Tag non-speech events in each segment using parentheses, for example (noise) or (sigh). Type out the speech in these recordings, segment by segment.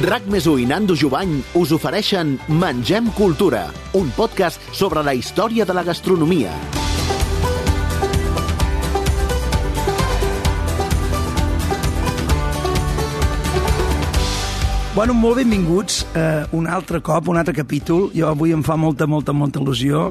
RAC més i Nando Jubany us ofereixen Mengem Cultura, un podcast sobre la història de la gastronomia. Bueno, molt benvinguts uh, un altre cop, un altre capítol. Jo avui em fa molta, molta, molta il·lusió.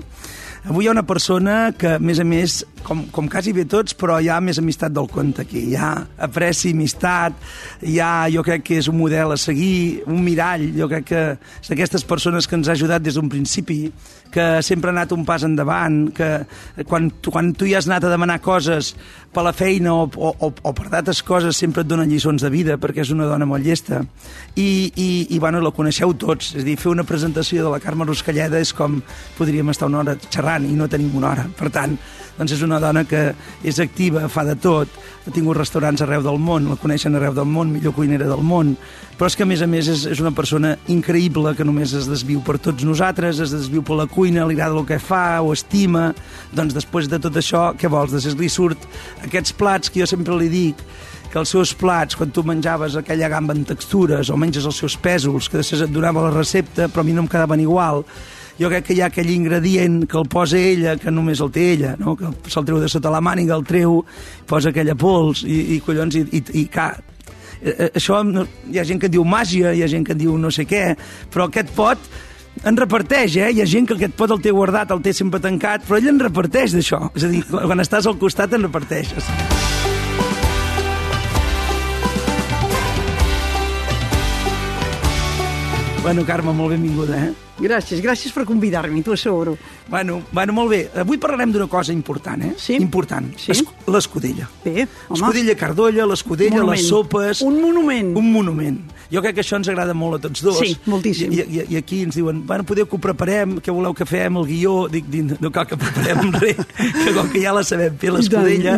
Avui hi ha una persona que, a més a més, com, com quasi bé tots, però hi ha més amistat del compte aquí. Hi ha apreci, amistat, hi ha, jo crec que és un model a seguir, un mirall. Jo crec que és d'aquestes persones que ens ha ajudat des d'un principi, que sempre ha anat un pas endavant, que quan, quan tu hi has anat a demanar coses per la feina o, o, o, o per d'altres coses sempre et dona lliçons de vida, perquè és una dona molt llesta. I, i, i bueno, la coneixeu tots. És a dir, fer una presentació de la Carme Ruscalleda és com podríem estar una hora xerrant i no tenim una hora. Per tant, doncs és una dona que és activa, fa de tot, ha tingut restaurants arreu del món, la coneixen arreu del món, millor cuinera del món, però és que a més a més és, és una persona increïble que només es desviu per tots nosaltres, es desviu per la cuina, li agrada el que fa, ho estima, doncs després de tot això, què vols? Després li surt aquests plats que jo sempre li dic, que els seus plats, quan tu menjaves aquella gamba en textures o menges els seus pèsols, que després et donava la recepta, però a mi no em quedaven igual, jo crec que hi ha aquell ingredient que el posa ella, que només el té ella, no? que se'l treu de sota la màniga, el treu, posa aquella pols, i, i collons, i, i, i ca, eh, eh, això hi ha gent que diu màgia, hi ha gent que diu no sé què, però aquest pot en reparteix, eh? Hi ha gent que aquest pot el té guardat, el té sempre tancat, però ell en reparteix d'això. És a dir, quan estàs al costat en reparteixes. Bueno, Carme, molt benvinguda, eh? Gràcies, gràcies per convidar-me, t'ho asseguro. Bueno, bueno, molt bé. Avui parlarem d'una cosa important, eh? Sí? Important. Sí? Esc- L'escudella. Bé, home. L'escudella Cardolla, l'escudella, les sopes... Un monument. Un monument. Jo crec que això ens agrada molt a tots dos. Sí, moltíssim. I, i, i aquí ens diuen, bueno, podeu que ho preparem, què voleu que fem, el guió... Dic, dic no cal que preparem (laughs) res, que com que ja la sabem fer, l'escudella.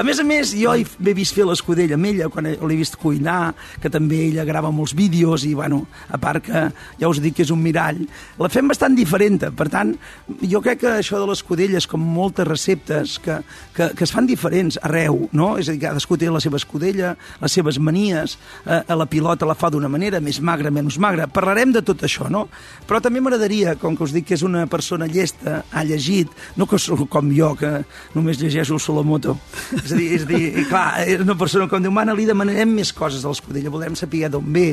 A més a més, jo hi he vist fer l'escudella amb ella, quan l'he vist cuinar, que també ella grava molts vídeos, i, bueno, a part que ja us dic que és un mirall. La fem bastant diferent, per tant, jo crec que això de l'escudella és com moltes receptes que, que, que es fan diferents arreu, no? És a dir, cadascú té la seva escudella, les seves manies, eh, a la pilota la fa d'una manera, més magra, menys magra. Parlarem de tot això, no? Però també m'agradaria, com que us dic que és una persona llesta, ha llegit, no que sóc com jo, que només llegeixo Solomoto. És a dir, és a dir clar, és una persona com diu, mana, li demanarem més coses de l'escudella, voldrem saber d'on ve,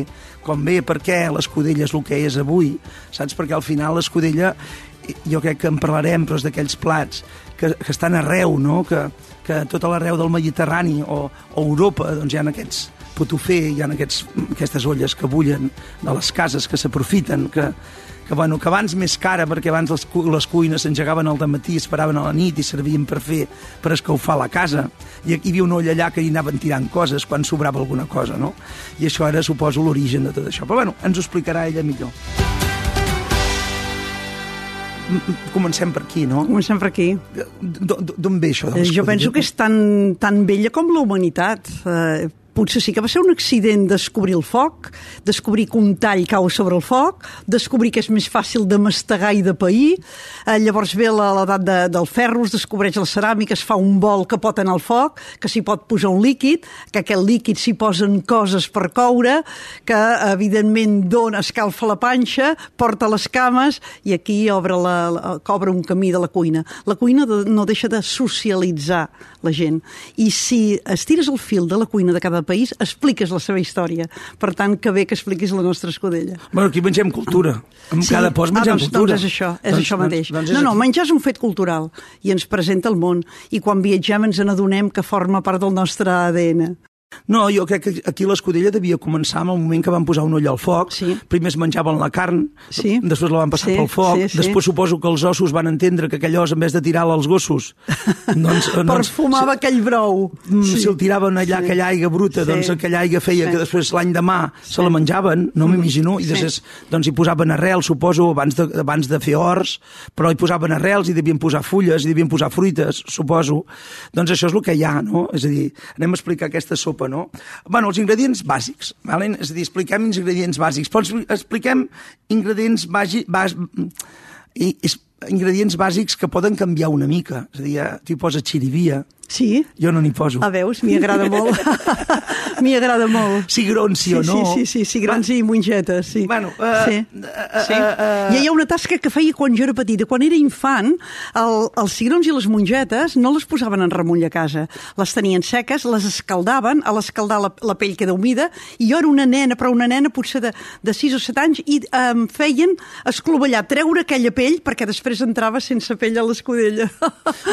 com ve, per què l'escudella és el que és avui, saps? Perquè al final l'escudella, jo crec que en parlarem, però és d'aquells plats que, que estan arreu, no? Que, que tot l'arreu del Mediterrani o, o Europa, doncs hi ha aquests potufé, hi ha aquests, aquestes olles que bullen de les cases, que s'aprofiten, que, que, bueno, que abans més cara, perquè abans les, les cuines s'engegaven al matí, esperaven a la nit i servien per fer, per escaufar la casa. I aquí hi havia una olla allà que hi anaven tirant coses quan sobrava alguna cosa, no? I això era, suposo, l'origen de tot això. Però, bueno, ens ho explicarà ella millor. Comencem per aquí, no? Comencem per aquí. D'on ve això? Jo penso que és tan, tan vella com la humanitat. Eh, potser sí que va ser un accident descobrir el foc, descobrir que un tall cau sobre el foc, descobrir que és més fàcil de mastegar i de pair, eh, llavors ve l'edat de, del ferro, es descobreix la ceràmica, es fa un bol que pot anar al foc, que s'hi pot posar un líquid, que aquest líquid s'hi posen coses per coure, que evidentment dona, escalfa la panxa, porta les cames i aquí obre, la, la, obre un camí de la cuina. La cuina no deixa de socialitzar la gent. I si estires el fil de la cuina de cada país, expliques la seva història. Per tant, que bé que expliquis la nostra escudella. Bueno, aquí mengem cultura. En cada post ah, mengem doncs, cultura. Doncs és això, és això mateix. Doncs, doncs és no, no, menjar és un fet cultural i ens presenta el món. I quan viatgem ens n'adonem que forma part del nostre ADN. No, jo crec que aquí l'escudella devia començar amb el moment que van posar un ull al foc. Sí. Primer es menjaven la carn, Sí. després la van passar Sí, pel foc, sí, sí. després suposo que els ossos van entendre que aquell os, en vez de tirar-la als gossos, (laughs) doncs, Perfumava aquell brou. Mm, si el tiraven allà, Sí. aquella aigua bruta, Sí. doncs aquella aigua feia Sí. que després l'any demà se la menjaven, no m'imagino, i Sí. després doncs, hi posaven arrels, suposo, abans de, abans de fer horts, però hi posaven arrels, i devien posar fulles, i devien posar fruites, suposo. Doncs això és el que hi ha, no? És a dir, anem a explicar aquesta sopa, no? Bueno, els ingredients bàsics, vale? és a dir, expliquem ingredients bàsics, però expli- expliquem ingredients bàsics... Bàs, i, ingredients bàsics que poden canviar una mica. És a dir, t'hi posa xirivia, Sí. Jo no n'hi poso. A veus, m'hi agrada molt. (laughs) m'hi agrada molt. Cigrons, sí, sí o no? Sí, sí, sí, cigrons i mongetes, sí. Bueno, uh, sí. uh, sí. uh, uh, I hi ha una tasca que feia quan jo era petita. Quan era infant, el, els cigrons i les mongetes no les posaven en remull a casa. Les tenien seques, les escaldaven, a l'escaldar la, la pell queda humida, i jo era una nena, però una nena potser de, de 6 o 7 anys, i em feien esclovellar, treure aquella pell, perquè després entrava sense pell a l'escudella.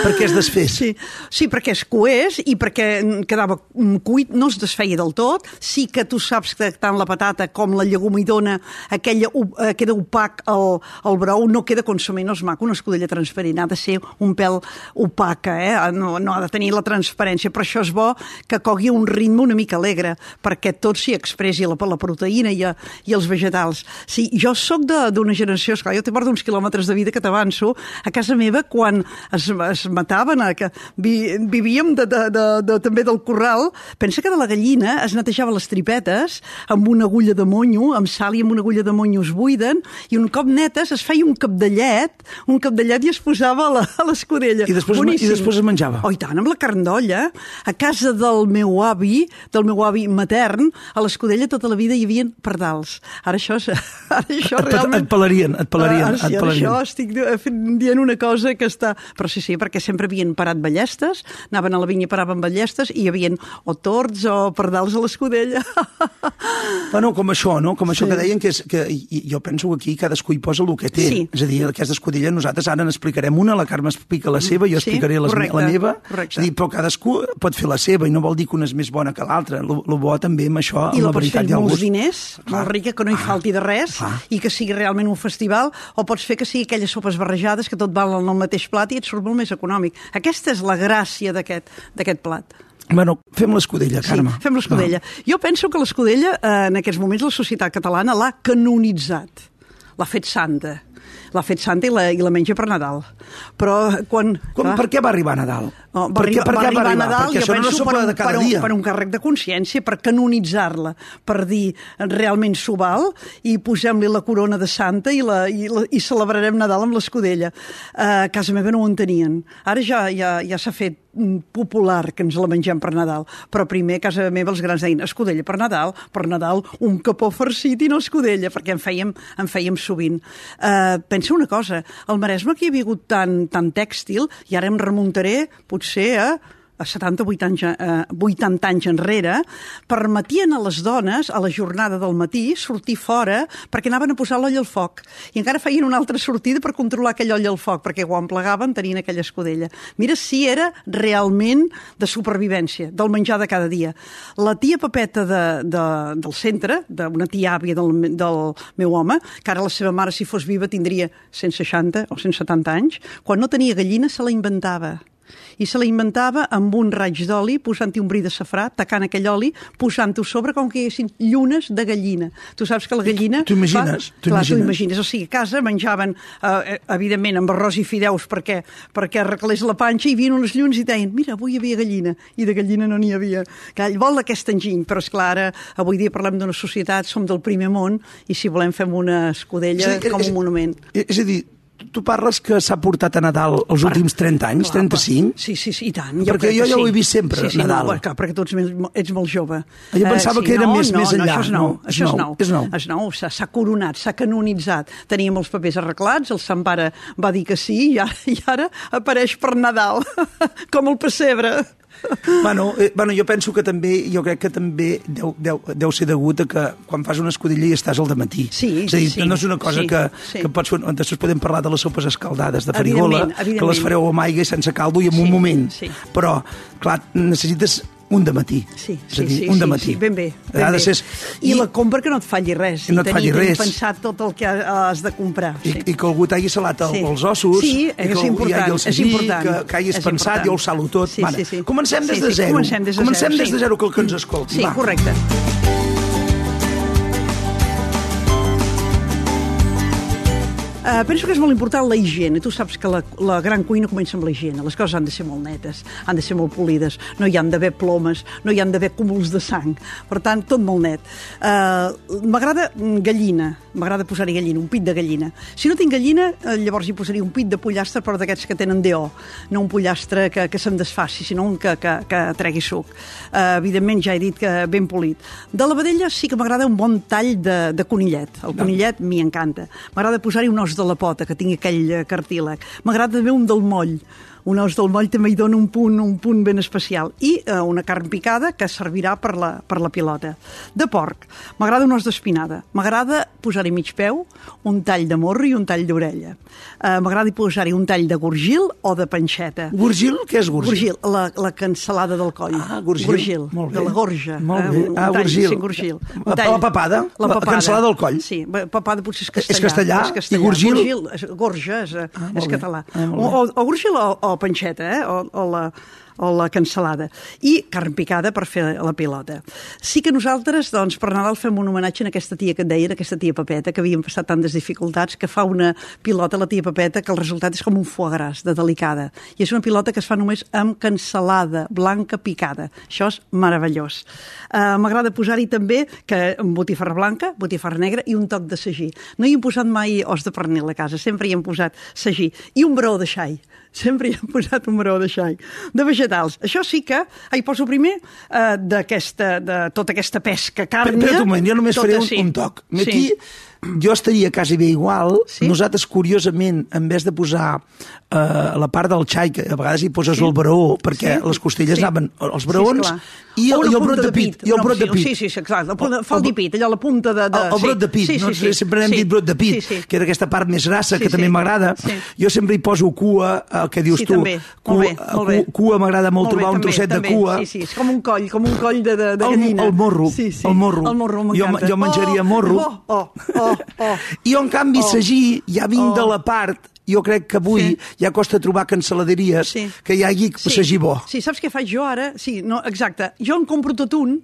Perquè es desfés. Sí, sí, perquè es coés i perquè quedava cuit, no es desfeia del tot. Sí que tu saps que tant la patata com la llegumidona, aquella uh, queda opac al, al brou, no queda consumir, no és maco, una escudella transparent, ha de ser un pèl opaca, eh? no, no ha de tenir la transparència, però això és bo que cogui un ritme una mica alegre, perquè tot s'hi expressi la, la proteïna i, i els vegetals. Sí, jo sóc d'una generació, esclar, jo te porto uns quilòmetres de vida que t'avanço, a casa meva quan es, es mataven, a, que vi, vivíem de, de, de, de, també del corral, pensa que de la gallina es netejava les tripetes amb una agulla de monyo, amb sal i amb una agulla de monyo es buiden, i un cop netes es feia un capdellet, un capdellet i es posava a l'escudella. I, després, I després es menjava. Oh, i tant, amb la carn d'olla. A casa del meu avi, del meu avi matern, a l'escudella tota la vida hi havia pardals. Ara això, (laughs) ara això et, realment... Et pelarien, et pelarien. Ara, sí, et ara pelarien. això estic dient una cosa que està... Però sí, sí, perquè sempre havien parat ballestes, anaven a la vinya i paraven ballestes, i hi havia o tords o pardals a l'escudella. (laughs) Bueno, com això, no? Com això Sí. que deien que, és, que i- jo penso que aquí cadascú hi posa el que té. Sí. És a dir, aquesta escudella nosaltres ara n'explicarem una, la Carme explica la seva, jo Sí, explicaré les, correcte, la meva. correcte. És a dir, però cadascú pot fer la seva i no vol dir que una és més bona que l'altra. El, bo també amb això, I amb la la pots fer veritat i amb molts gust. diners, Clar. molt rica, que no hi falti de res, clar. i que sigui realment un festival, o pots fer que sigui aquelles sopes barrejades que tot val en el mateix plat i et surt molt més econòmic. Aquesta és la gràcia d'aquest plat. Bueno, fem l'escudella, Carme. Sí, fem l'escudella. Jo penso que l'escudella, eh, en aquests moments, la societat catalana l'ha canonitzat. L'ha fet santa. L'ha fet santa i la, i la menja per Nadal. Però quan... Com, clar, per què va arribar Nadal? No, va, per arribar, per va què arribar a Nadal, Perquè jo no penso, una per un, per, un, per un càrrec de consciència, per canonitzar-la, per dir realment s'ho val i posem-li la corona de santa i, la, i, la, i celebrarem Nadal amb l'escudella. Uh, a casa meva no ho entenien. Ara ja, ja, ja s'ha fet mm, popular que ens la mengem per Nadal, però primer a casa meva els grans deien escudella per Nadal, per Nadal un capó farcit i no escudella, perquè en fèiem, en fèiem sovint. Uh, pensa una cosa, al Maresme que hi havia hagut tant, tant tèxtil, i ara em remuntaré potser a a 70 80 anys, eh, 80 anys enrere, permetien a les dones, a la jornada del matí, sortir fora perquè anaven a posar l'oll al foc. I encara feien una altra sortida per controlar aquell oll al foc, perquè quan plegaven tenien aquella escudella. Mira si era realment de supervivència, del menjar de cada dia. La tia Pepeta de, de, del centre, d'una tia àvia del, del meu home, que ara la seva mare, si fos viva, tindria 160 o 170 anys, quan no tenia gallina se la inventava i se la inventava amb un raig d'oli, posant-hi un bri de safrà, tacant aquell oli, posant-ho sobre com que hi haguessin llunes de gallina. Tu saps que la gallina... T'ho imagines? Fa... Clar, t'ho imagines? O sigui, a casa menjaven, eh, evidentment, amb arròs i fideus perquè, perquè arreglés la panxa, i hi havia unes llunes i deien, mira, avui hi havia gallina, i de gallina no n'hi havia. Clar, vol aquest enginy, però és clar, ara, avui dia parlem d'una societat, som del primer món, i si volem fem una escudella dir, com és- un monument. És a dir, tu parles que s'ha portat a Nadal els últims 30 anys, Clar, 35? Sí, sí, sí, i tant. Perquè crec jo ja ho sí. he vist sempre, sí, sí, Nadal. No, clar, perquè tu ets, més- ets molt jove. Jo pensava que era no, més- no, més enllà. No, això és nou. No, és això és nou, és nou. És nou, s'ha coronat, s'ha canonitzat. Teníem els papers arreglats, el Sant Pare va dir que sí, i ara, i ara apareix per Nadal, (laughs) com el pessebre. (laughs) Bueno, eh, bueno, jo penso que també, jo crec que també deu, deu, deu ser degut a que quan fas una escudella hi estàs al matí. Sí, és a dir, sí, no és una cosa sí, que, sí. que pots fer... Després podem parlar de les sopes escaldades de farigola, Evidentment, que les evidentment. fareu amb aigua i sense caldo i en Sí, un moment. sí. Però, clar, necessites un de matí. Sí, sí, dir, sí, un de sí, matí. sí, ben bé. Ben Ha de bé. ser... I, la compra que no et falli res. I no et tenir, falli res. pensat tot el que has de comprar. I, sí. I que algú t'hagi salat el, Sí. els ossos, Sí, i és que hagi important, el és important, que, que hagis és pensat, important. jo ho salo tot. Sí, Vale, sí, sí. Comencem des Sí, de sí, zero. comencem des de comencem zero, des de sí. zero, que el que ens escolti. Sí, va. correcte. Uh, penso que és molt important la higiene. Tu saps que la, la gran cuina comença amb la higiene. Les coses han de ser molt netes, han de ser molt polides, no hi han d'haver plomes, no hi han d'haver cúmuls de sang. Per tant, tot molt net. Uh, m'agrada gallina, m'agrada posar-hi gallina, un pit de gallina. Si no tinc gallina, uh, llavors hi posaria un pit de pollastre, però d'aquests que tenen DO, no un pollastre que, que se'n desfaci, sinó un que, que, que tregui suc. Uh, evidentment, ja he dit que ben polit. De la vedella sí que m'agrada un bon tall de, de conillet. El conillet m'hi encanta. M'agrada posar-hi un os de la pota, que tingui aquell eh, cartílag. M'agrada també un del moll, un os del moll també hi dona un punt, un punt ben especial. I eh, una carn picada que servirà per la, per la pilota. De porc. M'agrada un os d'espinada. M'agrada posar-hi mig peu, un tall de morro i un tall d'orella. Eh, M'agrada posar-hi un tall de gorgil o de panxeta. Gorgil? Què és gorgil? Gorgil, la, la cansalada del coll. Ah, gorgil. Gorgil, Molt bé. de la gorja. Molt bé. un Ah, tall, gorgil. Sí, gorgil. La- la papada? La cansalada del coll? Sí, papada potser és És castellà. castellà? I gorgil? Gorgil, és, gorja, és, Ah, ah, és bé. català. Ah, o, o, o gorgil o, o panxeta, eh? o, o la o la cansalada, i carn picada per fer la pilota. Sí que nosaltres, doncs, per Nadal fem un homenatge a aquesta tia que et deien, aquesta tia Pepeta, que havíem passat tantes dificultats, que fa una pilota, la tia Pepeta, que el resultat és com un foie gras, de delicada. I és una pilota que es fa només amb cansalada blanca picada. Això és meravellós. Uh, M'agrada posar-hi també que botifarra blanca, botifarra negra i un toc de sagí. No hi hem posat mai os de pernil a casa, sempre hi hem posat sagí. I un brou de xai. Sempre hi hem (laughs) posat un brou de xai. De vegetals. Això sí que... Ah, hi poso primer uh, d'aquesta, de tota aquesta pesca càrnia. Espera un moment, jo només tota, faré un, sí. un toc. Sí. Jo estaria quasi bé igual. Sí? Nosaltres, curiosament, en vez de posar eh, la part del xai, que a vegades hi poses Sí. el braó, perquè Sí. les costelles Sí. anaven Sí, braons, esclar. i, el, i el brot de pit. I el brot de pit. Sí, sí, sí, clar, El- el el- dipit, allò, la punta de... de el, el sí. brot de pit, sí, sí, no? sí. sempre n'hem sí. dit brot de pit, sí, sí. que era aquesta part més grassa, Sí, que també sí. m'agrada. Sí. Jo sempre hi poso cua, el que dius sí, tu. també. Cua, molt bé, molt bé. cu- cua m'agrada molt, Molt bé, trobar un també, trosset també. de cua. Sí, sí, és com un coll, com un coll de, de, de gallina. el morro, sí, sí. el morro. El morro Jo- m'encanta. jo menjaria oh, morro. Oh, oh, oh, oh. I jo, en canvi, Oh. sagí, ja vinc Oh. de la part jo crec que avui Sí. ja costa trobar canceladeries Sí. que hi hagi sí. sagí bo. Sí, saps què faig jo ara? Sí, no, exacte. Jo em compro tot un,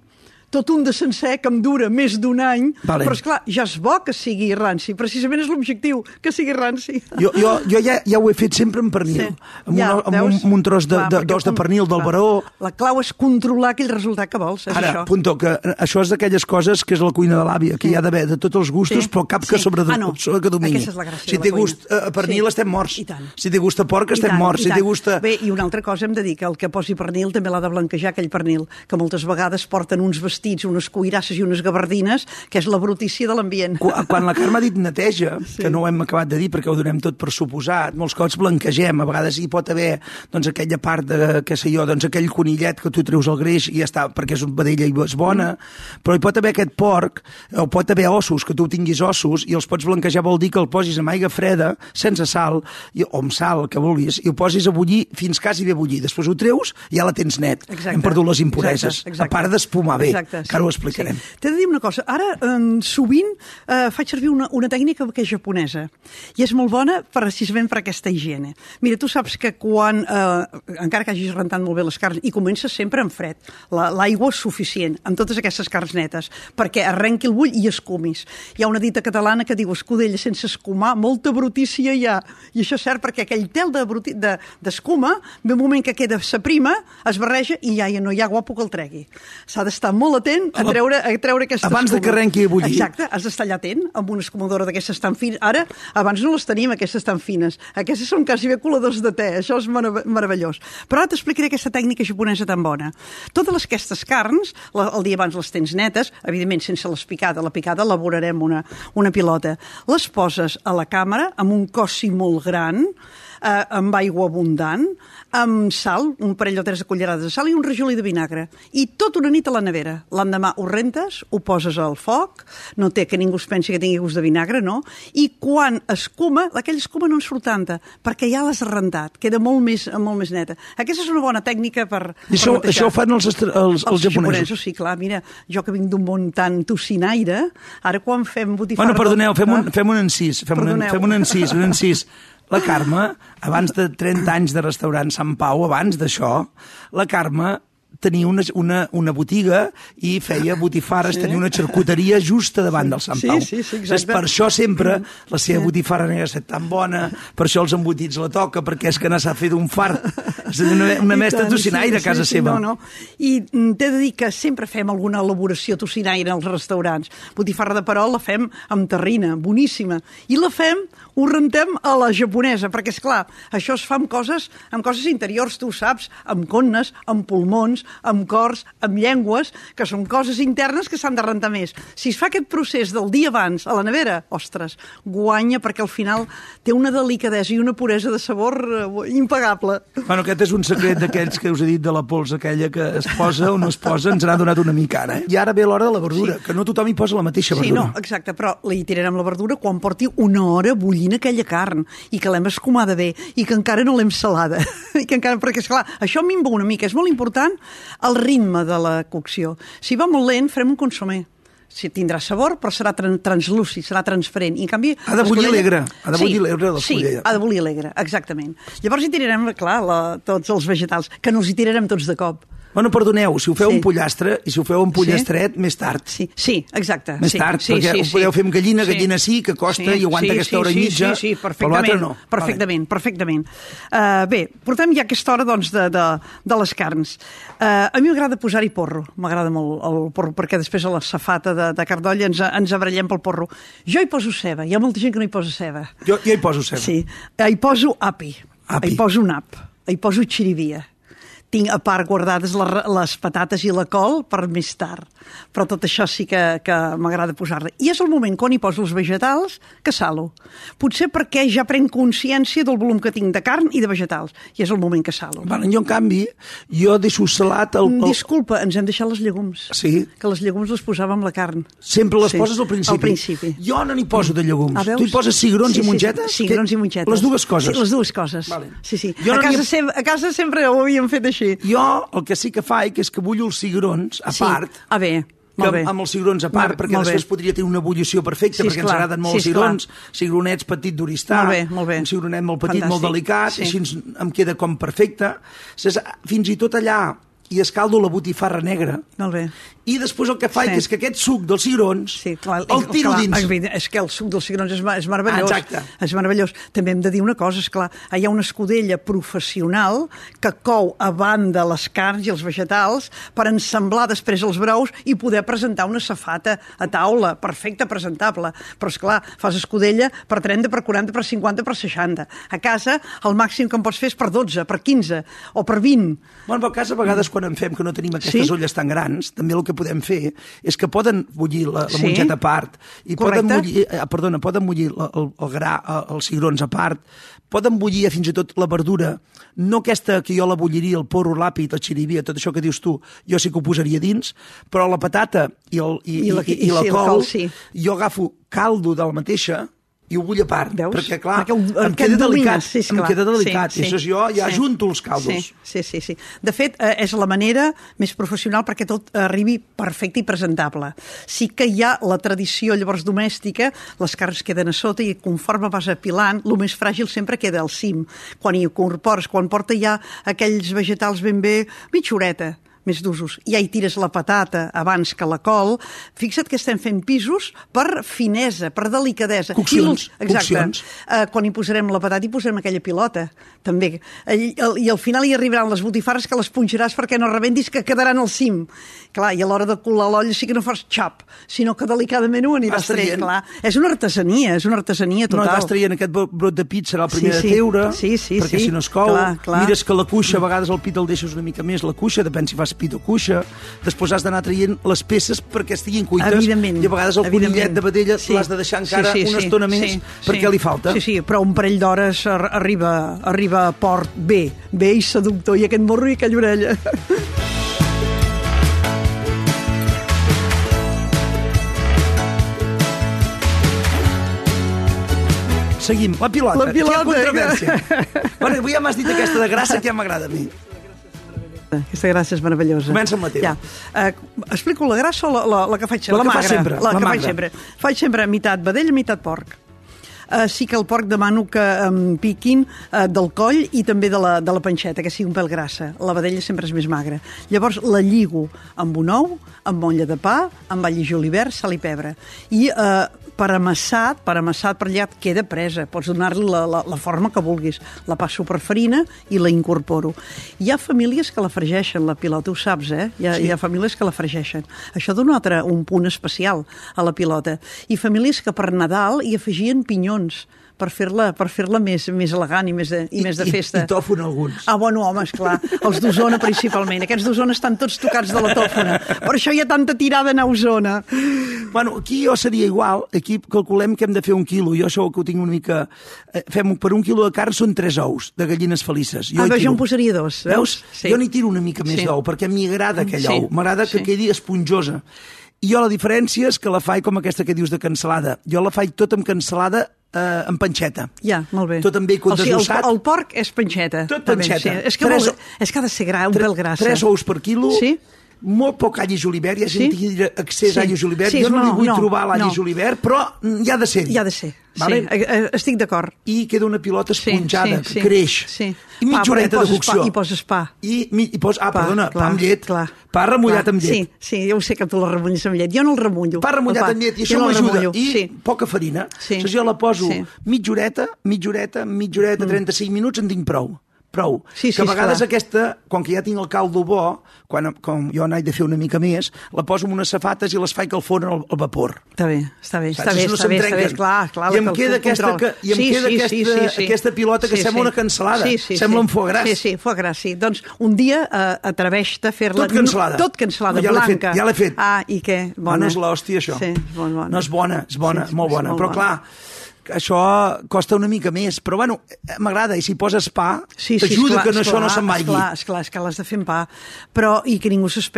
tot un de sencer que em dura més d'un any, Vale. però és clar, ja és bo que sigui ranci, precisament és l'objectiu, que sigui ranci. Jo, jo, jo ja, ja ho he fet sempre amb pernil, Sí. amb, Ja, una, amb, veus? un, amb un tros de, Clar, de, d'os de pernil del clar, baró. La clau és controlar aquell resultat que vols, és Ara, això. punto, que això és d'aquelles coses que és la cuina de l'àvia, que Sí. hi ha d'haver de tots els gustos, Sí. però cap que Sí. sobre, Ah, no. sobre que domini. Aquesta és la gràcia si té gust a pernil, Sí. estem morts. Si té gust a porc, estem tant, morts. i Si té gust a... Bé, i una altra cosa hem de dir, que el que posi pernil també l'ha de blanquejar, aquell pernil, que moltes vegades porten uns vestits, unes cuirasses i unes gabardines, que és la brutícia de l'ambient. Quan, quan la Carme ha dit neteja, sí. que no ho hem acabat de dir perquè ho donem tot per suposat, molts cops blanquegem, a vegades hi pot haver doncs, aquella part de, què sé jo, doncs, aquell conillet que tu treus el greix i ja està, perquè és un vedella i és bona, mm. però hi pot haver aquest porc, o pot haver ossos, que tu tinguis ossos, i els pots blanquejar vol dir que el posis amb aigua freda, sense sal, i, o amb sal, que vulguis, i ho posis a bullir fins quasi bé bullir. Després ho treus i ja la tens net. Exacte. Hem perdut les impureses. Exacte, exacte. A part d'espumar bé, Exacte, que ara ho explicarem. Sí. T'he de dir una cosa. Ara, eh, sovint, eh, faig servir una, una tècnica que és japonesa. I és molt bona precisament per aquesta higiene. Mira, tu saps que quan, eh, encara que hagis rentat molt bé les carns, i comences sempre en fred, la- l'aigua és suficient, amb totes aquestes carns netes, perquè arrenqui el bull i escumis. Hi ha una dita catalana que diu escudella sense escumar, molta brutícia hi ha. I això és cert perquè aquell tel de bruti- de- d'escuma, de, ve un moment que queda s'aprima, es barreja i ja, ja no hi ha guapo que el tregui. S'ha d'estar molt atent a treure, a treure aquesta Abans de que arrenqui a bullir. Exacte, has d'estar allà atent amb una escumadora d'aquestes tan fines. Ara, abans no les tenim, aquestes tan fines. Aquestes són quasi bé coladors de te, això és merav meravellós. Però ara t'explicaré aquesta tècnica japonesa tan bona. Totes les, aquestes carns, la, el dia abans les tens netes, evidentment sense les picada, la picada elaborarem una, una pilota. Les poses a la càmera amb un cossi molt gran, eh, amb aigua abundant, amb sal, un parell o tres de cullerades de sal i un rajolí de vinagre. I tot una nit a la nevera. L'endemà ho rentes, ho poses al foc, no té que ningú es pensi que tingui gust de vinagre, no? I quan escuma, aquella escuma no en surt tanta, perquè ja l'has rentat, queda molt més, molt més neta. Aquesta és una bona tècnica per... I això, per això ho fan els, els, els, Els japonesos. sí, clar, mira, jo que vinc d'un món tan tocinaire, ara quan fem botifarra... Bueno, perdoneu, fem un, fem un encís, fem un, Perdoneu. fem un encís, un encís. (laughs) La Carme, abans de 30 anys de restaurant Sant Pau, abans d'això, la Carme tenia una, una, una botiga i feia botifarres, sí. tenia una xarcuteria justa davant del Sant Sí, Pau. sí, sí, exacte. Saps? Per això sempre la seva botifarra negra ha estat tan bona, per això els embotits la toca, perquè és que n'ha fet un fart. És una, una mestra tant, tocinaire a casa sí, seva. No, no. I mm, t'he de dir que sempre fem alguna elaboració tocinaire als restaurants. Botifarra de perol la fem amb terrina, boníssima. I la fem, ho rentem a la japonesa, perquè, és clar, això es fa amb coses, amb coses interiors, tu saps, amb connes, amb pulmons, amb cors, amb llengües, que són coses internes que s'han de rentar més. Si es fa aquest procés del dia abans a la nevera, ostres, guanya perquè al final té una delicadesa i una puresa de sabor eh, impagable. Bueno, aquest és un secret d'aquells que us he dit de la pols aquella que es posa o no es posa, ens n'ha donat una mica ara. Eh? I ara ve l'hora de la verdura, sí. que no tothom hi posa la mateixa Sí, verdura. no, exacte, però li tirarem la verdura quan porti una hora bullint aquella carn i que l'hem escumada bé i que encara no l'hem salada. (laughs) I que encara, perquè, esclar, això minva una mica. És molt important el ritme de la cocció. Si va molt lent, farem un consomé. Si tindrà sabor, però serà tran translúcid, serà transparent. I, en canvi, Ha de bullir alegre, ha de bullir alegre l'escudella. Sí, ha de bullir alegre, exactament. Llavors hi tirarem, clar, la, tots els vegetals, que no els hi tirarem tots de cop. Bueno, perdoneu, si ho feu Sí. un pollastre i si ho feu un pollastret, més tard. Sí, sí, exacte. Més sí, tard, sí, perquè sí, ho podeu fer amb gallina, gallina sí, que costa i aguanta aquesta hora i mitja, Sí, sí, però perfectament, l'altre no. perfectament, perfectament. Uh, bé, portem ja aquesta hora doncs, de, de, de les carns. Uh, a mi m'agrada posar-hi porro, m'agrada molt el porro, perquè després a la safata de, de cardolla ens, ens abrellem pel porro. Jo hi poso ceba, hi ha molta gent que no hi posa ceba. Jo, jo hi poso ceba. Sí, hi poso api, Api. hi poso nap, hi poso xirivia. Tinc a part guardades les, les patates i la col per més tard. Però tot això sí que, que m'agrada posar-la. I és el moment quan hi poso els vegetals que salo. Potser perquè ja prenc consciència del volum que tinc de carn i de vegetals. I és el moment que salo. Bueno, jo, en canvi, jo deixo salat... El, el... Disculpa, ens hem deixat les llegums. Sí. Que les llegums les posàvem amb la carn. Sempre les Sí, poses al principi. al principi. Jo no n'hi poso de llegums. Ah, tu hi poses cigrons Sí, i mongetes? Sí, cigrons Que- i mongetes. Les dues coses. Sí, les dues coses. Vale. Sí, sí. Jo a, no casa he- sem a casa sempre ho havíem fet així. Jo el que sí que faig és que bullo els cigrons a part, Sí. Ah, bé. que Molt bé. amb els cigrons a part, Molt bé, perquè molt bé. després podria tenir una ebullició perfecta, Sí, perquè ens esclar. agraden molt Sí, els cigrons, cigronets petit d'oristà, Molt bé, molt bé. un cigronet molt petit, molt Fantàstic. delicat, Sí. així ens- em queda com perfecte. Fins i tot allà i escaldo la botifarra negra, Molt bé. i després el que faig Sí. és que aquest suc dels cigrons Sí, clar, el tiro clar, dins. És que el suc dels cigrons és, és meravellós. Ah, exacte. És meravellós. També hem de dir una cosa, és clar, hi ha una escudella professional que cou a banda les carns i els vegetals per ensamblar després els brous i poder presentar una safata a taula, perfecta, presentable. Però, és clar, fas escudella per 30, per 40, per 50, per 60. A casa, el màxim que en pots fer és per 12, per 15 o per 20. Bueno, però a casa a vegades quan en fem que no tenim aquestes Sí? olles tan grans, també el que podem fer és que poden bullir la, la Sí. mongeta a part, i poden Correcte. bullir, eh, perdona, poden bullir la, el, el gra, eh, els cigrons a part, poden bullir fins i tot la verdura, no aquesta que jo la bulliria, el porro, l'àpid, la xirivia, tot això que dius tu, jo sí que ho posaria dins, però la patata i, el, i, I la- i, i, i la sí, la col, col, sí. jo agafo caldo de la mateixa i ho vull a part, Veus? perquè clar, Perquè ho- em perquè queda delicat, sí, em queda delicat, Sí, i sí. això jo ja Sí. junto els caldos. Sí, sí, sí, sí. De fet, eh, és la manera més professional perquè tot arribi perfecte i presentable. Sí que hi ha la tradició llavors domèstica, les carns queden a sota i conforme vas apilant, el més fràgil sempre queda al cim. Quan hi incorpores, quan porta ja aquells vegetals ben bé, mitja horeta, més d'usos. Ja hi tires la patata abans que la col. Fixa't que estem fent pisos per finesa, per delicadesa. Coccions, I, exacte. coccions. Uh, quan hi posarem la patata hi posarem aquella pilota, també. I, el, I al final hi arribaran les botifarres que les punxaràs perquè no rebentis, que quedaran al cim. Clar, i a l'hora de colar l'olla sí que no fas xap, sinó que delicadament ho aniràs traient. Clar. És una artesania, és una artesania No, total. vas traient aquest bro- brot de pit, serà el primer Sí, sí. de teure, Sí, sí, perquè sí. si no es cou, Clar, clar. mires que la cuixa, a vegades el pit el deixes una mica més, la cuixa, depèn si fas pit o cuixa, després has d'anar traient les peces perquè estiguin cuites, Evidentment. i a vegades el conillet de vedella l'has de deixar encara una estona més perquè li falta. Sí, sí, però un parell d'hores ar- arriba, arriba a port bé, bé i seductor, i aquest morro i aquella orella. Seguim, la pilota. La pilota, Aquí hi ha controvèrsia. bueno, avui ja m'has dit aquesta de grassa que ja m'agrada a mi. Aquesta gràcia és meravellosa. Comença amb la teva. Ja. Uh, explico la grassa o la, la, la que faig sempre? La que la fas magra. sempre, La, la que magra. faig sempre. Faig sempre mitat vedell, mitat porc. eh, sí que el porc demano que em piquin eh, del coll i també de la, de la panxeta, que sigui un pèl grassa. La vedella sempre és més magra. Llavors la lligo amb un ou, amb motlla de pa, amb all i julivert, sal i pebre. I eh, per amassat, per amassat per allà queda presa. Pots donar-li la, la, la forma que vulguis. La passo per farina i la incorporo. Hi ha famílies que la fregeixen, la pilota, ho saps, eh? Hi ha, sí. hi ha famílies que la fregeixen. Això dona altre, un punt especial a la pilota. I famílies que per Nadal hi afegien pinyons per fer-la per fer-la més, més elegant i més de, i, I, més de festa. I, i tòfon alguns. Ah, bueno, home, esclar, els d'Osona principalment. Aquests d'Osona estan tots tocats de la tòfona. Per això hi ha tanta tirada a Osona. Bueno, aquí jo seria igual. Aquí calculem que hem de fer un quilo. Jo això que ho tinc una mica... Eh, fem, per un quilo de carn són tres ous de gallines felices. Jo ah, hi jo en posaria dos. Veus? Sí. Jo n'hi tiro una mica més Sí. d'ou, perquè m'agrada aquell Sí. ou. M'agrada que Sí. quedi esponjosa. I jo la diferència és que la faig com aquesta que dius de cansalada. Jo la faig tot amb cansalada eh, amb panxeta. Ja, molt bé. Tot amb bacon o sigui, desossat. El, el porc és panxeta. Tot també, panxeta. Sí. És, que Tres- molt, és que ha de ser gra, un pèl grassa. Tres ous per quilo, Sí? molt poc all i julivert, hi ha gent Sí? que diria excés Sí. all i julivert, Sí, jo no, no, li vull no, trobar l'all no. i julivert, però mm, hi ha de ser. Hi ha de ser. Vale? Sí, eh, eh, estic d'acord. I queda una pilota Sí, esponjada, sí, que sí, creix. sí. I mitja Pa, horeta de poses cocció. pa- i poses pa. I, mi- i pos, ah, Pa, perdona, clar, pa amb llet. clar. pa remullat Clar. amb llet. Sí, sí, jo sé que tu la remulles amb llet. Jo no el remullo. Pa remullat el amb llet, i això no m'ajuda. I Sí. poca farina. Sí. Aleshores jo la poso Sí. mitja horeta, mitja horeta, mitja horeta, 35 minuts, en tinc prou. Prou. Sí, sí, que a vegades esclar. aquesta, com que ja tinc el caldo bo, quan, com jo n'haig de fer una mica més, la poso en unes safates i les faig que el forn al, al vapor. Està bé, està bé, està bé, no està bé, està bé, clar, clar. I em queda aquesta, que, i em queda aquesta, aquesta pilota que sembla una cansalada. Sí, sí, sembla sí. un foie gras. Sí, sí, foie gras, sí. Doncs un dia uh, atreveix-te a fer-la... Tot cansalada. Tot cansalada, No, ja l'he fet, blanca. ja l'he fet. Ah, i què? Bona. Bona. no és l'hòstia, això. Sí, molt bona. No és bona, és bona, Sí, molt bona. molt però bona. clar, això costa una mica més. Però bueno, m'agrada, i si poses pa, Sí, sí, t'ajuda esclar, que no, això no esclar, se'n vagi. Esclar, esclar, és que l'has de fer en pa. Però, i que ningú es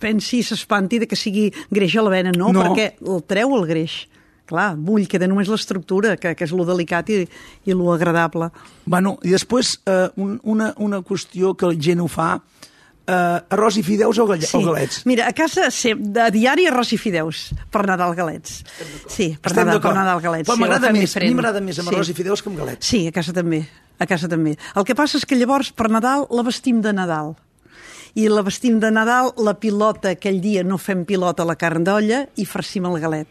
pensi, s'espanti de que sigui greix a la vena, no, No. perquè el treu el greix. Clar, vull, queda només l'estructura, que, que és lo delicat i, i lo agradable. Bueno, i després, eh, un, una, una qüestió que la gent ho fa, eh, arròs i fideus o, galle o galets? Mira, a casa sé, de diari arròs i fideus, per Nadal galets. Sí, per Estem Nadal, per. Nadal galets. Però sí, m'agrada més, a mi m'agrada més amb Sí. arròs i fideus que amb galets. Sí, a casa també. A casa també. El que passa és que llavors per Nadal la vestim de Nadal. I la vestim de Nadal, la pilota, aquell dia no fem pilota a la carn d'olla i farcim el galet.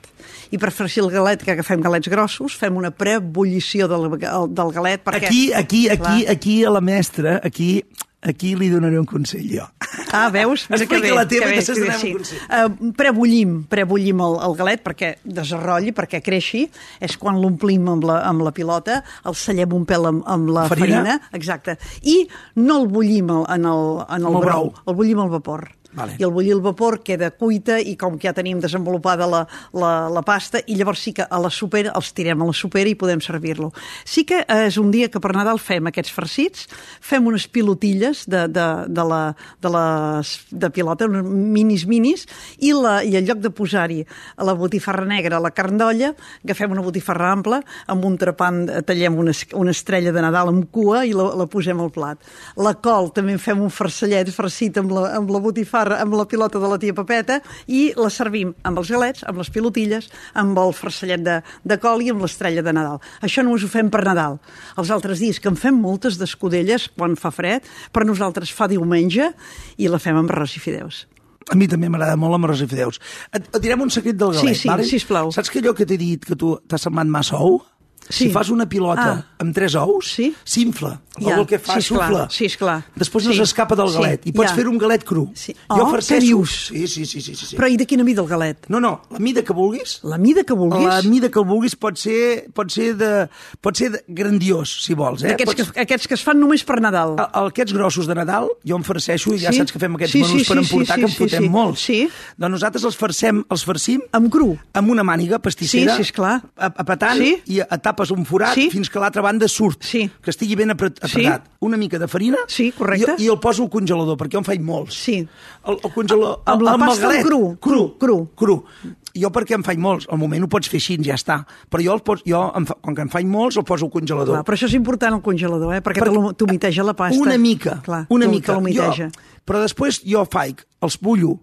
I per farcir el galet, que agafem galets grossos, fem una preebullició del, del galet. Perquè, Aquí, aquí, aquí, Clar. aquí a la mestra, aquí, aquí li donaré un consell jo. Ah, veus? Mira que Explica bé, la teva que bé, que bé, sí. un consell. Uh, prebullim, prebullim el, el galet perquè desenrotlli, perquè creixi. És quan l'omplim amb, la, amb la pilota, el sellem un pèl amb, amb la Farina? farina. Exacte. I no el bullim en el, en el el brou, brou. el bullim al vapor. Vale. I el bullir al vapor queda cuita i com que ja tenim desenvolupada la, la, la pasta i llavors sí que a la supera els tirem a la supera i podem servir-lo. Sí que eh, és un dia que per Nadal fem aquests farcits, fem unes pilotilles de, de, de, la, de, les, de pilota, unes minis minis, i, la, i en lloc de posar-hi la botifarra negra a la carn d'olla, agafem una botifarra ampla, amb un trepant eh, tallem una, una estrella de Nadal amb cua i la, la posem al plat. La col també en fem un farcellet farcit amb la, amb la botifarra, amb la pilota de la tia Pepeta i la servim amb els galets, amb les pilotilles, amb el farcellet de, de col i amb l'estrella de Nadal. Això només ho fem per Nadal. Els altres dies, que en fem moltes d'escudelles quan fa fred, per nosaltres fa diumenge i la fem amb arròs i fideus. A mi també m'agrada molt amb arròs i fideus. Et, et direm un secret del Sí, galet, sí, vale? sisplau. Saps que allò que t'he dit, que tu t'has semblat massa ou? Sí. Si fas una pilota Ah. amb tres ous, Sí. s'infla. Ja, el que fa sí, s'ufla. sí, esclar. Després no Sí, s'escapa del sí, galet. I pots ja. fer un galet cru. Sí. Jo Oh, farceixo... què dius? Sí, sí, sí, sí, sí, sí. Però i de quina mida el galet? No, no, la mida que vulguis. La mida que vulguis? La mida que vulguis pot ser, pot ser, de, pot ser de grandiós, si vols. Eh? Aquests, Pots... que, aquests que es fan només per Nadal. El- Aquests grossos de Nadal, jo em farceixo i ja Sí. saps que fem aquests Sí, menús sí, per sí, emportar, sí, que en sí, fotem sí. molts. Sí. Doncs nosaltres els farcem, els farcim Amb cru. amb una màniga pastissera, Sí, sí, esclar. a- apretant, Sí. i a- tapes un forat Sí. fins que l'altra banda surt, Sí. que estigui ben apret Sí. apretat. Una mica de farina Sí, correcte. i, i el poso al congelador, perquè jo en faig molts. Sí. El, el congelador... Amb la el pasta galet, cru, Cru, cru. cru. Jo perquè en faig molts, al moment ho pots fer així, ja està. Però jo, el poso, jo em fa, com que en faig molts, el poso al congelador. Clar, però això és important al congelador, eh? perquè, perquè t'humiteja la pasta. Una mica, Clar, una mica. Jo, però després jo faig, els bullo,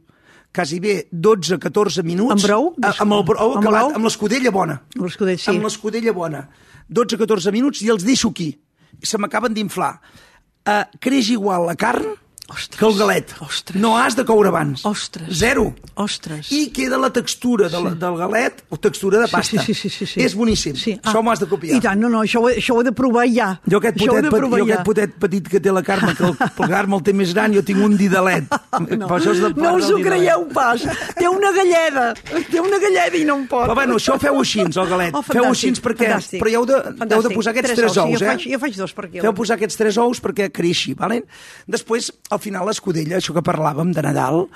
quasi bé 12-14 minuts. Amb brou? A, amb el brou Amb acabat, brou? amb l'escudella bona. Amb l'escudella, sí. Amb l'escudella bona. 12-14 minuts i els deixo aquí. Se m'acaben d'inflar. Uh, creix igual la carn Ostres. que el galet. Ostres. No has de coure abans. Ostres. Zero. Ostres. I queda la textura de la, del galet, o textura de pasta. Sí, sí, sí, sí, sí. És boníssim. Sí. Això m'ho has de copiar. I tant, no, no, això ho, això ho he de provar ja. Jo aquest, Això potet, jo ja. aquest potet petit que té la Carme, que el, el Carme el té més gran, jo tinc un didalet. (laughs) No, Però això és de no us ho creieu pas. Té una galleda. Té una galleda i no em pot. Però bueno, això feu així, el galet. Oh, feu fantàstic, així perquè... fantàstic. Però hi heu de, heu de Fantàstic. posar aquests Tres tres, ous, sí, ous, jo eh? faig- jo faig dos per quilo. Feu posar aquests tres ous perquè creixi, vale? Després, al final, l'escudella, això que parlàvem de Nadal,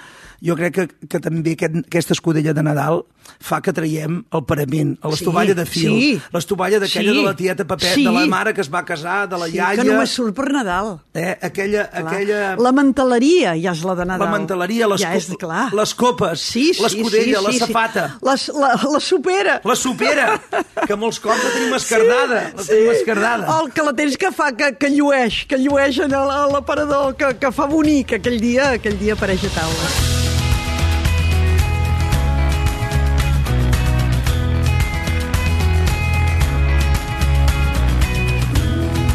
jo crec que, que també aquest, aquesta escudella de Nadal fa que traiem el parament, l'estovalla Sí, de fil, sí. l'estovalla d'aquella Sí. de la tieta Papet, Sí. de la mare que es va casar, de la Sí, iaia... que només surt per Nadal. Eh, aquella, Clar. aquella... La manteleria ja és la de Nadal. La manteleria, les, ja és, clar. les copes, Sí, sí, l'escudella, sí, la sí, sí. safata, Les, la, la supera. la supera, que molts cops la tenim escardada, la tenim escardada. El que la tens que fa, que, que llueix, que llueix en a l'aparador, que, que fa bonic aquell dia, aquell dia apareix a taula.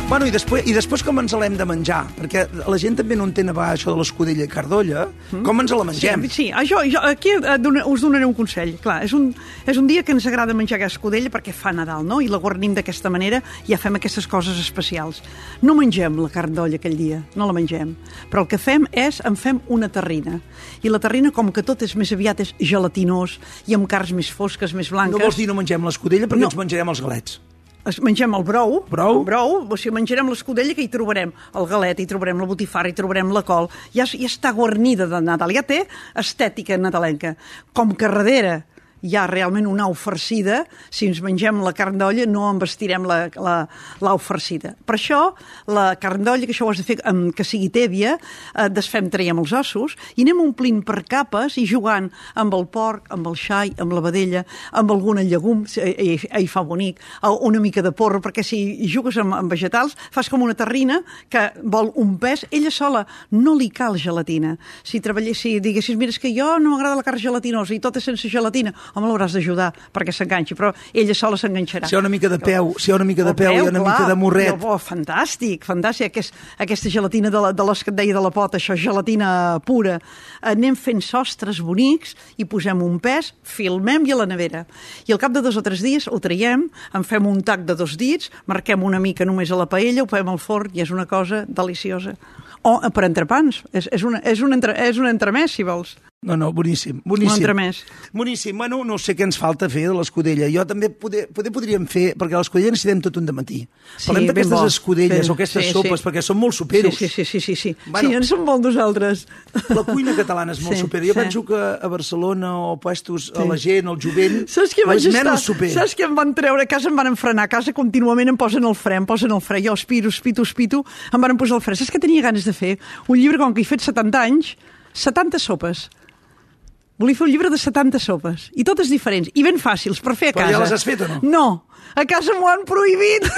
Bueno, i després, i després com ens l'hem de menjar? Perquè la gent també no entén a vegades això de l'escudella i cardolla. Com ens la mengem? Mm. Sí, sí això, jo, aquí eh, dona- us donaré un consell. Clar, és un, és un dia que ens agrada menjar aquesta escudella perquè fa Nadal, no? I la guarnim d'aquesta manera i ja fem aquestes coses especials. No mengem la carn d'olla aquell dia, no la mengem. Però el que fem és, en fem una terrina. I la terrina, com que tot és més aviat, és gelatinós i amb carns més fosques, més blanques. No vols dir no mengem l'escudella perquè No. ens menjarem els galets. Es mengem el brou, Brou. el brou, o sigui, menjarem l'escudella que hi trobarem. El galet, hi trobarem la botifarra, hi trobarem la col, ja, ja està guarnida de Nadal, ja té estètica nadalenca. Com que darrere hi ha realment una au farcida, si ens mengem la carn d'olla no embestirem la, la, l'au farcida. Per això, la carn d'olla, que això ho has de fer amb, que sigui tèbia, eh, desfem, traiem els ossos i anem omplint per capes i jugant amb el porc, amb el xai, amb la vedella, amb algun llegum, eh, i, i fa bonic, eh, una mica de porro, perquè si jugues amb, amb vegetals fas com una terrina que vol un pes, ella sola no li cal gelatina. Si treballés, si diguessis, mira, és que jo no m'agrada la carn gelatinosa i tot és sense gelatina, home, l'hauràs d'ajudar perquè s'enganxi, però ella sola s'enganxarà. Si hi ha una mica de peu, si hi ha una mica de peu, hi ha una mica de morret. Oh, fantàstic, fantàstic. Aquest, aquesta gelatina de, la, de l'os que et deia de la pota, això, gelatina pura. Anem fent sostres bonics i posem un pes, filmem i a la nevera. I al cap de dos o tres dies ho traiem, en fem un tac de dos dits, marquem una mica només a la paella, ho fem al forn i és una cosa deliciosa. O per entrepans, és, és, una, és, un entre, és un entremès, si vols. No, no, boníssim, boníssim. Un entremès. Boníssim. Bueno, no sé què ens falta fer de l'escudella. Jo també poder, poder podríem fer, perquè a l'escudella necessitem tot un matí. Sí, Parlem d'aquestes escudelles Sí, o aquestes sí, sopes, sí. perquè són molt superos. Sí, sí, sí, sí, sí. sí. Bueno. sí en som molt nosaltres. La cuina catalana és molt Sí, super. Jo sí. penso que a Barcelona o puestos a la gent, al jovent, Saps què vaig estar? menys super. Saps què em van treure? A casa em van enfrenar. A casa contínuament em posen el fre, em posen el fre. Jo aspiro, espito, espito, em van posar el fre. Saps què tenia ganes de fer? Un llibre, com que he fet 70 anys, 70 sopes. Volia fer un llibre de 70 sopes. I totes diferents. I ben fàcils, per fer a Però casa. ja les has fet o no? No. A casa m'ho han prohibit. (laughs)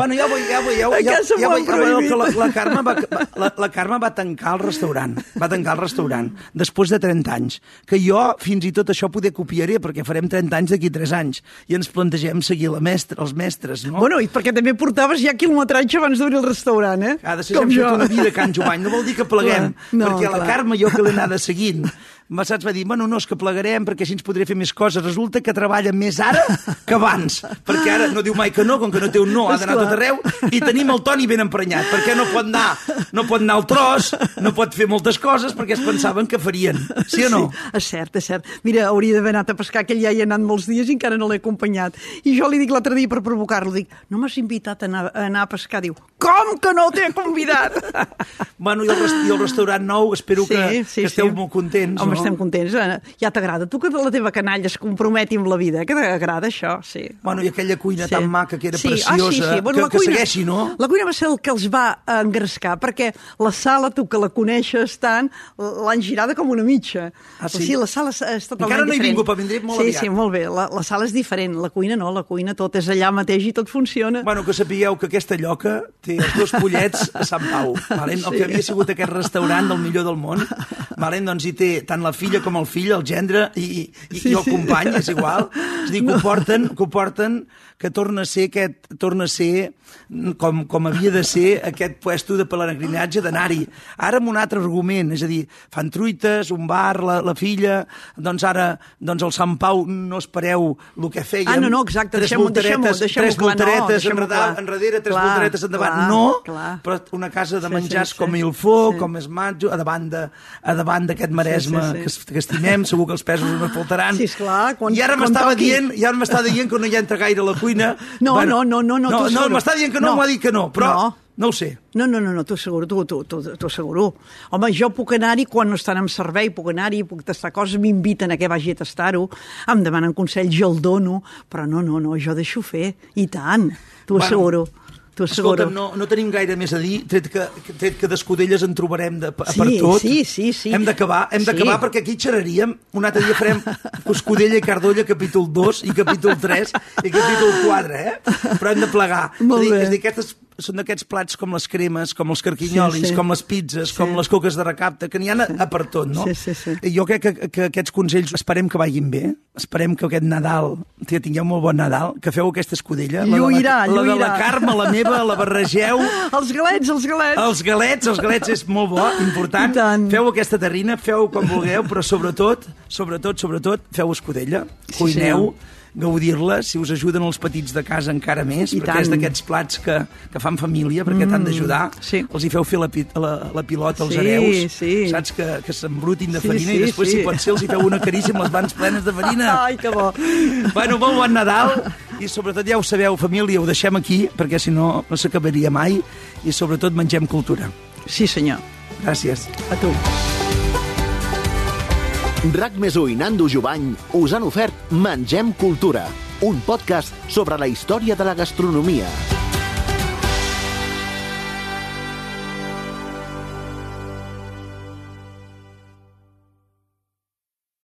Bueno, ja veieu, ja veieu, ja, ja, ja veieu que la, la, Carme va, la, la Carme va tancar el restaurant, va tancar el restaurant, després de 30 anys, que jo fins i tot això poder copiaré, perquè farem 30 anys d'aquí 3 anys, i ens plantegem seguir la mestra, els mestres, no? Bueno, i perquè també portaves ja quilometratge abans d'obrir el restaurant, eh? Ha de ser sempre tota una vida a Can Jovany. No vol dir que pleguem, Clar, (laughs) no, perquè la clar. Carme, jo que l'he anada seguint, va, saps, va dir, bueno, no, és que plegarem perquè així ens podré fer més coses. Resulta que treballa més ara que abans, perquè ara no diu mai que no, com que no té un no, ha d'anar tot arreu, i tenim el Toni ben emprenyat, perquè no pot anar, no pot anar al tros, no pot fer moltes coses, perquè es pensaven que farien. Sí o no? Sí, és cert, és cert. Mira, hauria d'haver anat a pescar, que ell ja hi ha anat molts dies i encara no l'he acompanyat. I jo li dic l'altre dia per provocar-lo, dic, no m'has invitat a anar, a anar a pescar? Diu, com que no t'he convidat? Bueno, i el, i el restaurant nou, espero Sí, que, sí, que esteu sí. molt contents, Home, no? Estem contents. Ja t'agrada. Tu que la teva canalla es comprometi amb la vida, eh? que t'agrada això, sí. Bueno, i aquella cuina Sí. tan maca que era Sí. preciosa, ah, sí, sí. Bueno, que, la que cuina, segueixi, no? La cuina va ser el que els va engrescar, perquè la sala, tu que la coneixes tant, l'han girada com una mitja. Ah, sí? sí la sala és totalment Encara no he diferent. vingut, però vindré molt sí, aviat. Sí, molt bé. La, la sala és diferent. La cuina no, la cuina tot és allà mateix i tot funciona. Bueno, que sapigueu que aquesta lloca té els dos pollets a Sant Pau, (laughs) valen? el Sí. que havia sigut aquest restaurant del millor del món, valen? doncs hi té tant la filla com el fill, el gendre i, i, Sí, i el sí. company, és igual. És a dir, que ho porten, que ho porten que torna a ser aquest, torna a ser com, com havia de ser aquest puesto de pelegrinatge d'anar-hi. Ara amb un altre argument, és a dir, fan truites, un bar, la, la filla, doncs ara doncs al Sant Pau no espereu el que fèiem. Ah, no, no, exacte, tres deixem-ho- voltaretes, deixem-ho tres clar, no, voltaretes deixem-ho enrere, tres Clar, voltaretes endavant. clar, no, clar. però una casa de Sí, menjars sí, sí. com Ilfó, Sí. com davant de- a davant d'aquest Maresme Sí, sí, sí. que, es- que estimem, segur que els pesos no faltaran. Sí, esclar, quan- I ara m'estava dient, i ara m'està dient que no hi entra gaire la cuina. No, no, no, no, no, no, t'ho no asseguro. m'està dient que no, No. m'ho ha dit que no, però no, No. no ho sé. No, no, no, no t'ho asseguro, t'ho asseguro. Home, jo puc anar-hi quan no estan en servei, puc anar-hi, puc tastar coses, m'inviten a que vagi a tastar-ho, em demanen consells, jo el dono, però no, no, no, jo deixo fer, i tant, t'ho Bueno, asseguro. T'ho asseguro. Escolta'm, no, no tenim gaire més a dir, tret que, tret que d'escudelles en trobarem de, per Sí, tot. sí, sí, sí. Hem d'acabar, hem Sí. d'acabar perquè aquí xeraríem. Un altre dia farem (laughs) Escudella i Cardolla, capítol 2 i capítol 3 i capítol 4, eh? Però hem de plegar. Molt és a dir, bé. és a dir, aquestes són d'aquests plats com les cremes, com els carquinyolis, Sí, sí. com les pizzas, Sí. com les coques de recapte, que n'hi ha a, a per tot, no? Sí, sí, sí. I jo crec que, que aquests consells esperem que vagin bé, esperem que aquest Nadal, que tingueu molt bon Nadal, que feu aquesta escudella, la, Lluirà, de la, la de la lluirà. Carme, la meva, la barregeu, (laughs) Els galets, els galets. els galets, els galets és molt bo, important. Feu aquesta terrina, feu com vulgueu, però sobretot, sobretot, sobretot, feu escudella, Sí, cuineu, gaudir-la, si us ajuden els petits de casa encara més, I perquè tant. és d'aquests plats que, que fan família, perquè t'han d'ajudar. sí. Els hi feu fer la, la, la pilota als Sí, hereus, sí. saps? Que, que s'embrutin de Sí, farina sí, i després, sí. si pot ser, els hi feu una carícia amb les mans plenes de farina. (laughs) Ai, que bo. Bueno, molt bon Nadal i sobretot ja ho sabeu, família, ho deixem aquí perquè si no no s'acabaria mai i sobretot mengem cultura. Sí, senyor. Gràcies. A tu. RAC més i Nando Jovany us han ofert Mengem Cultura, un podcast sobre la història de la gastronomia.